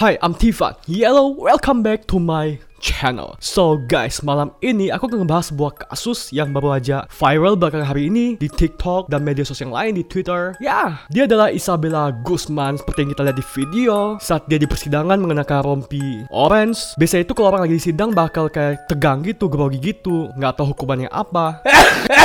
Hi, I'm Tifan. Yellow, welcome back to my channel. So guys, malam ini aku akan ngebahas sebuah kasus yang baru aja viral belakangan hari ini di TikTok dan media sosial lain di Twitter. Ya, dia adalah Isabella Guzman seperti yang kita lihat di video saat dia di persidangan mengenakan rompi orange. Biasanya itu kalau orang lagi di sidang bakal kayak tegang gitu, grogi gitu, nggak tahu hukumannya apa.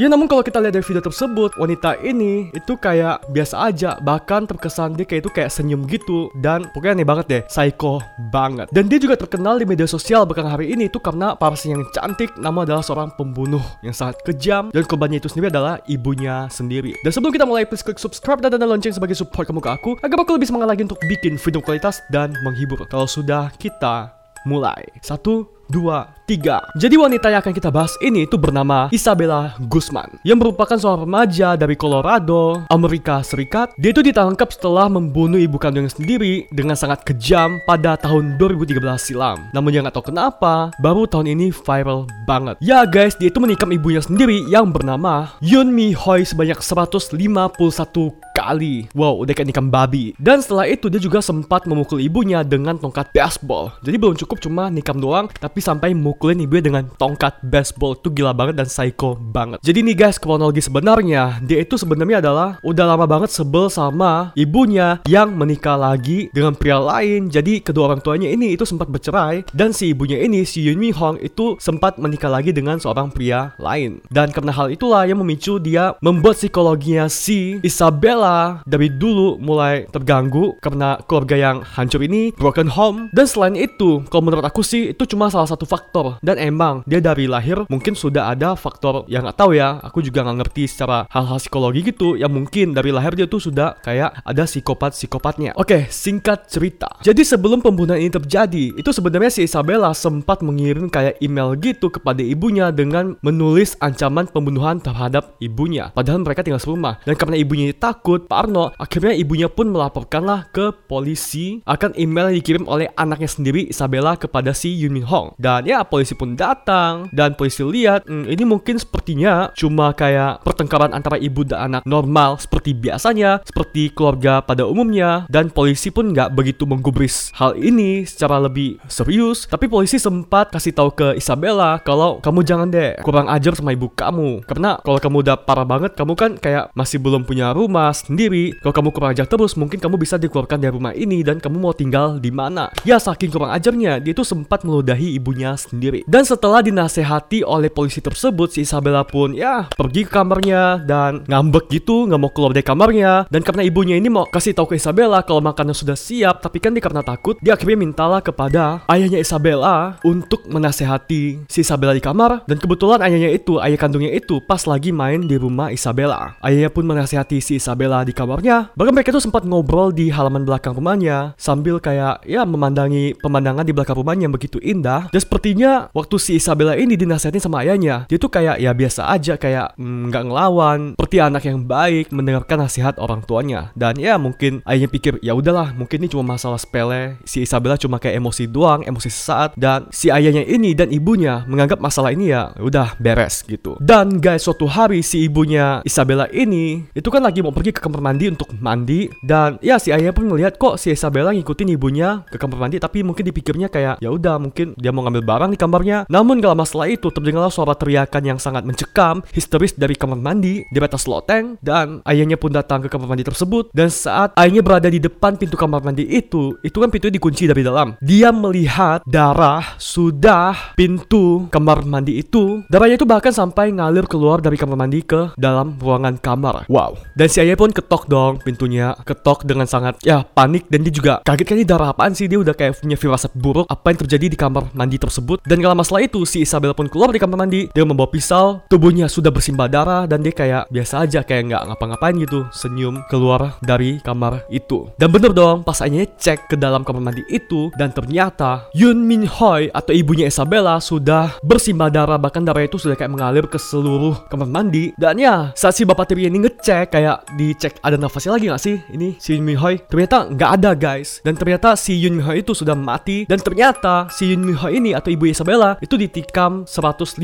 ya namun kalau kita lihat dari video tersebut, wanita ini itu kayak biasa aja, bahkan terkesan dia kayak itu kayak senyum gitu dan pokoknya aneh banget deh, psycho banget. Dan dia juga terkenal di media sosial belakangan hari ini itu karena parasnya yang cantik nama adalah seorang pembunuh yang sangat kejam dan korbannya itu sendiri adalah ibunya sendiri. Dan sebelum kita mulai please klik subscribe dan tanda lonceng sebagai support kamu ke aku agar aku lebih semangat lagi untuk bikin video kualitas dan menghibur. Kalau sudah kita mulai. Satu, dua, tiga. Jadi wanita yang akan kita bahas ini itu bernama Isabella Guzman yang merupakan seorang remaja dari Colorado, Amerika Serikat. Dia itu ditangkap setelah membunuh ibu kandungnya sendiri dengan sangat kejam pada tahun 2013 silam. Namun yang nggak tahu kenapa, baru tahun ini viral banget. Ya guys, dia itu menikam ibunya sendiri yang bernama Yun Mi Hoi sebanyak 151 kali. Wow, udah kayak nikam babi. Dan setelah itu dia juga sempat memukul ibunya dengan tongkat baseball. Jadi belum cukup cuma nikam doang, tapi sampai mukulin ibunya dengan tongkat baseball. Itu gila banget dan psycho banget. Jadi nih guys, kronologi sebenarnya, dia itu sebenarnya adalah udah lama banget sebel sama ibunya yang menikah lagi dengan pria lain. Jadi kedua orang tuanya ini itu sempat bercerai dan si ibunya ini si Yun Mi Hong itu sempat menikah lagi dengan seorang pria lain. Dan karena hal itulah yang memicu dia membuat psikologinya si Isabella dari dulu mulai terganggu karena keluarga yang hancur ini broken home dan selain itu kalau menurut aku sih itu cuma salah satu faktor dan emang dia dari lahir mungkin sudah ada faktor yang nggak tahu ya. Aku juga nggak ngerti secara hal-hal psikologi gitu. Yang mungkin dari lahir dia tuh sudah kayak ada psikopat psikopatnya oke singkat cerita. Jadi sebelum pembunuhan ini terjadi itu sebenarnya si Isabella sempat mengirim kayak email gitu kepada ibunya dengan menulis ancaman pembunuhan terhadap ibunya. Padahal mereka tinggal serumah. Dan karena ibunya takut Pak Arno akhirnya ibunya pun melaporkanlah ke polisi. Akan email yang dikirim oleh anaknya sendiri Isabella kepada si Yun Min Hong. Dan ya polisi pun datang dan polisi lihat hmm, ini mungkin sepertinya cuma kayak pertengkaran antara ibu dan anak normal seperti biasanya seperti keluarga pada umumnya dan polisi pun nggak begitu menggubris hal ini secara lebih serius. Tapi polisi sempat kasih tahu ke Isabella kalau kamu jangan deh kurang ajar sama ibu kamu. Karena kalau kamu udah parah banget kamu kan kayak masih belum punya rumah sendiri. Kalau kamu kurang ajar terus mungkin kamu bisa dikeluarkan dari rumah ini dan kamu mau tinggal di mana. Ya saking kurang ajarnya dia itu sempat meludahi ibunya sendiri dan setelah dinasehati oleh polisi tersebut si Isabella pun ya pergi ke kamarnya dan ngambek gitu nggak mau keluar dari kamarnya. Dan karena ibunya ini mau kasih tahu ke Isabella kalau makanan sudah siap tapi kan dia karena takut dia akhirnya mintalah kepada ayahnya Isabella untuk menasehati si Isabella di kamar. Dan kebetulan ayahnya itu ayah kandungnya itu pas lagi main di rumah Isabella. Ayahnya pun menasehati si Isabella di kamarnya. Bahkan mereka tuh sempat ngobrol di halaman belakang rumahnya sambil kayak ya memandangi pemandangan di belakang rumahnya yang begitu indah. Dan sepertinya waktu si Isabella ini dinasehatin sama ayahnya dia tuh kayak ya biasa aja kayak mm, nggak mm, ngelawan seperti anak yang baik mendengarkan nasihat orang tuanya. Dan ya mungkin ayahnya pikir ya udahlah mungkin ini cuma masalah sepele. Si Isabella cuma kayak emosi doang emosi sesaat. Dan si ayahnya ini dan ibunya menganggap masalah ini ya udah beres gitu. Dan guys suatu hari si ibunya Isabella ini itu kan lagi mau pergi ke kamar mandi untuk mandi. Dan ya si ayahnya pun melihat kok si Isabella ngikutin ibunya ke kamar mandi tapi mungkin dipikirnya kayak ya udah mungkin dia mau ngambil barang kamarnya namun gak lama setelah itu terdengarlah suara teriakan yang sangat mencekam histeris dari kamar mandi di atas loteng dan ayahnya pun datang ke kamar mandi tersebut. Dan saat ayahnya berada di depan pintu kamar mandi itu itu kan pintunya dikunci dari dalam. Dia melihat darah sudah pintu kamar mandi itu. Darahnya itu bahkan sampai ngalir keluar dari kamar mandi ke dalam ruangan kamar. Wow. Dan si ayah pun ketok dong pintunya ketok dengan sangat ya panik. Dan dia juga kaget kan ini darah apaan sih? Dia udah kayak punya firasat buruk. Apa yang terjadi di kamar mandi tersebut dan gak lama setelah itu si Isabel pun keluar di kamar mandi. Dia membawa pisau tubuhnya sudah bersimbah darah dan dia kayak biasa aja kayak nggak ngapa-ngapain gitu. Senyum keluar dari kamar itu. Dan bener dong pas ayahnya cek ke dalam kamar mandi itu dan ternyata Yun Min Hoi atau ibunya Isabella sudah bersimbah darah bahkan darah itu sudah kayak mengalir ke seluruh kamar mandi. Dan ya saat si bapak tiri ini ngecek kayak dicek ada nafasnya lagi gak sih? Ini si Yun Min Hoi. Ternyata nggak ada guys. Dan ternyata si Yun Min Hoi itu sudah mati. Dan ternyata si Yun Min Hoi ini atau ibu Isabella itu ditikam 151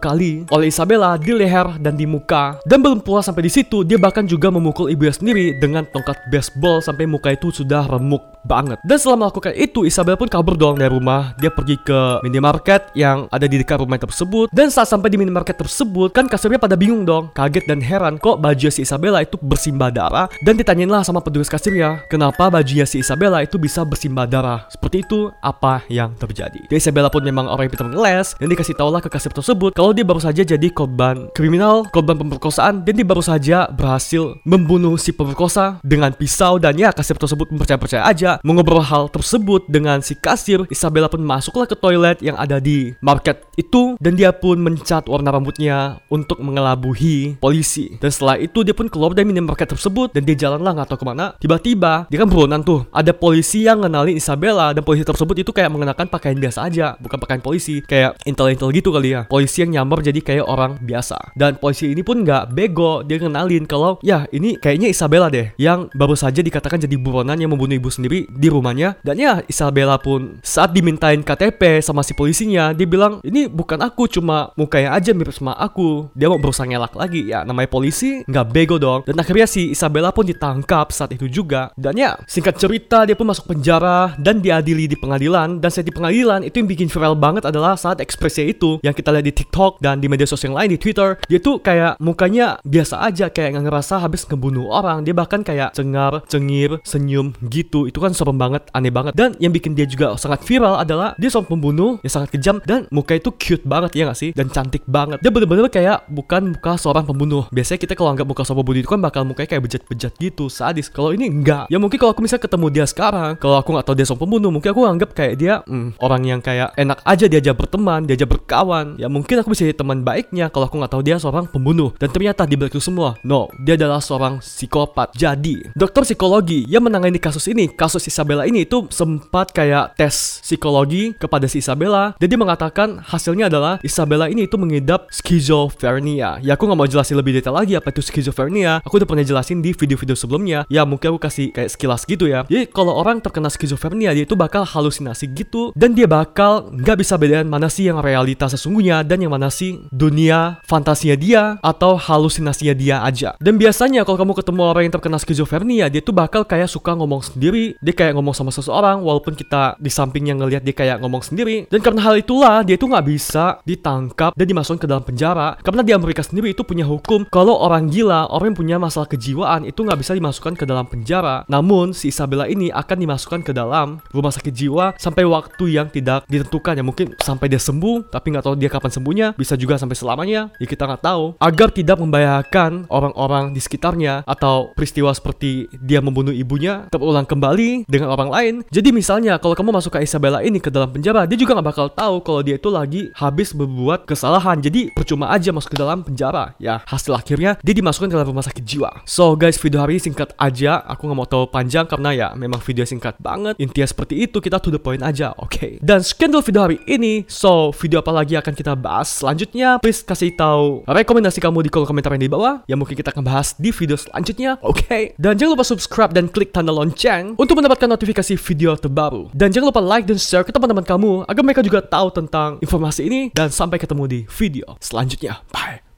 kali oleh Isabella di leher dan di muka. Dan belum puas sampai di situ, dia bahkan juga memukul ibunya sendiri dengan tongkat baseball sampai muka itu sudah remuk banget. Dan setelah melakukan itu, Isabella pun kabur dong dari rumah. Dia pergi ke minimarket yang ada di dekat rumah tersebut. Dan saat sampai di minimarket tersebut, kan kasirnya pada bingung dong, kaget dan heran kok baju si Isabella itu bersimbah darah. Dan ditanyain lah sama petugas kasirnya, kenapa bajunya si Isabella itu bisa bersimbah darah. Seperti itu, apa yang terjadi? Jadi Isabella pun memang orang yang pintar ngeles, dan dikasih tau lah ke kasir tersebut kalau dia baru saja jadi korban kriminal, korban pemerkosaan, dan dia baru saja berhasil membunuh si pemerkosa dengan pisau dan ya kasir tersebut percaya-percaya aja mengobrol hal tersebut dengan si kasir. Isabella pun masuklah ke toilet yang ada di market itu dan dia pun mencat warna rambutnya untuk mengelabuhi polisi. Dan setelah itu dia pun keluar dari minimarket tersebut dan dia jalan lah nggak tahu ke mana. Tiba-tiba dia kan buronan tuh. Ada polisi yang ngenalin Isabella dan polisi tersebut itu kayak mengenakan pakaian biasa aja, bukan pakaian polisi. Kayak intel-intel gitu kali ya. Polisi yang nyamar jadi kayak orang biasa. Dan polisi ini pun nggak bego, dia ngenalin kalau ya ini kayaknya Isabella deh yang baru saja dikatakan jadi buronan yang membunuh ibu sendiri di rumahnya. Dan ya Isabella pun saat dimintain KTP sama si polisinya, dia bilang ini bukan aku cuma mukanya aja mirip sama aku. Dia mau berusaha ngelak lagi ya namanya polisi nggak bego dong. Dan akhirnya si Isabella pun ditangkap saat itu juga. Dan ya singkat cerita dia pun masuk penjara dan diadili di pengadilan. Dan saat di pengadilan itu yang bikin viral banget adalah saat ekspresi itu yang kita lihat di TikTok dan di media sosial lain di Twitter. Dia tuh kayak mukanya biasa aja kayak nggak ngerasa habis ngebunuh orang. Dia bahkan kayak cengar, cengir, senyum gitu. Itu kan serem banget, aneh banget. Dan yang bikin dia juga sangat viral adalah dia seorang pembunuh yang sangat kejam dan muka itu cute banget ya gak sih? Dan cantik banget. Dia bener-bener kayak bukan muka seorang pembunuh. Biasanya kita kalau anggap muka seorang pembunuh itu kan bakal mukanya kayak bejat-bejat gitu, sadis. Kalau ini enggak. Ya mungkin kalau aku misalnya ketemu dia sekarang, kalau aku nggak tahu dia seorang pembunuh, mungkin aku anggap kayak dia hmm, orang yang kayak enak aja diajak berteman, diajak berkawan. Ya mungkin aku bisa jadi teman baiknya kalau aku nggak tahu dia seorang pembunuh. Dan ternyata di balik itu semua, no, dia adalah seorang psikopat. Jadi, dokter psikologi yang menangani kasus ini, kasus Isabella ini itu sempat kayak tes psikologi kepada si Isabella. Jadi mengatakan hasilnya adalah Isabella ini itu mengidap schizophrenia. Ya aku nggak mau jelasin lebih detail lagi apa itu schizophrenia. Aku udah pernah jelasin di video-video sebelumnya. Ya mungkin aku kasih kayak sekilas gitu ya. Jadi kalau orang terkena schizophrenia dia itu bakal halusinasi gitu dan dia bakal nggak bisa bedain mana sih yang realitas sesungguhnya dan yang mana sih dunia fantasinya dia atau halusinasinya dia aja. Dan biasanya kalau kamu ketemu orang yang terkena schizophrenia dia tuh bakal kayak suka ngomong sendiri. Dia kayak ngomong sama seseorang walaupun kita di sampingnya ngelihat dia kayak ngomong sendiri. Dan karena hal itulah dia tuh nggak bisa ditangkap dan dimasukkan ke dalam penjara. Karena di Amerika sendiri itu punya hukum kalau orang gila orang yang punya masalah kejiwaan itu nggak bisa dimasukkan ke dalam penjara. Namun si Isabella ini akan dimasukkan ke dalam rumah sakit jiwa sampai waktu yang tidak ditentukan. Ya mungkin sampai dia sembuh tapi nggak tahu dia kapan sembuhnya. Bisa juga sampai selamanya. Ya kita nggak tahu. Agar tidak membahayakan orang-orang di sekitarnya atau peristiwa seperti dia membunuh ibunya terulang kembali dengan orang lain jadi misalnya kalau kamu masuk ke Isabella ini ke dalam penjara dia juga nggak bakal tahu kalau dia itu lagi habis berbuat kesalahan. Jadi percuma aja masuk ke dalam penjara. Ya hasil akhirnya dia dimasukkan ke dalam rumah sakit jiwa. So guys video hari ini singkat aja. Aku nggak mau tahu panjang karena ya memang video singkat banget. Intinya seperti itu kita to the point aja. Oke. Okay. Dan sekian video hari ini. So video apa lagi akan kita bahas selanjutnya? Please kasih tahu rekomendasi kamu di kolom komentar yang di bawah. Ya mungkin kita akan bahas di video selanjutnya. Oke. Okay. Dan jangan lupa subscribe dan klik tanda lonceng untuk mendapatkan notifikasi video terbaru. Dan jangan lupa like dan share ke teman-teman kamu agar mereka juga tahu tentang informasi ini dan sampai ketemu di video selanjutnya. Bye.